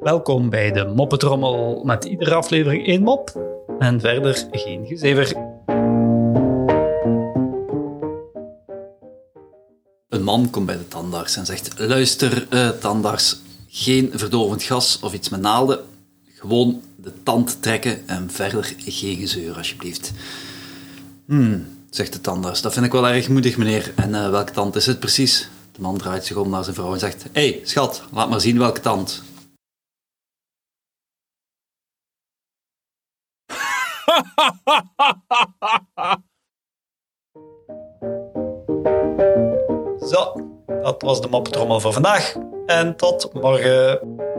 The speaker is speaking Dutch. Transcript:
Welkom bij de Moppetrommel met iedere aflevering één mop en verder geen gezever. Een man komt bij de tandarts en zegt: Luister, eh, tandarts, geen verdovend gas of iets met naalden. Gewoon de tand trekken en verder geen gezeur, alsjeblieft. Hmm, zegt de tandarts, dat vind ik wel erg moedig, meneer. En eh, welke tand is het precies? De man draait zich om naar zijn vrouw en zegt: Hé, hey, schat, laat maar zien welke tand. Zo, dat was de Moppetrommel voor vandaag. En tot morgen.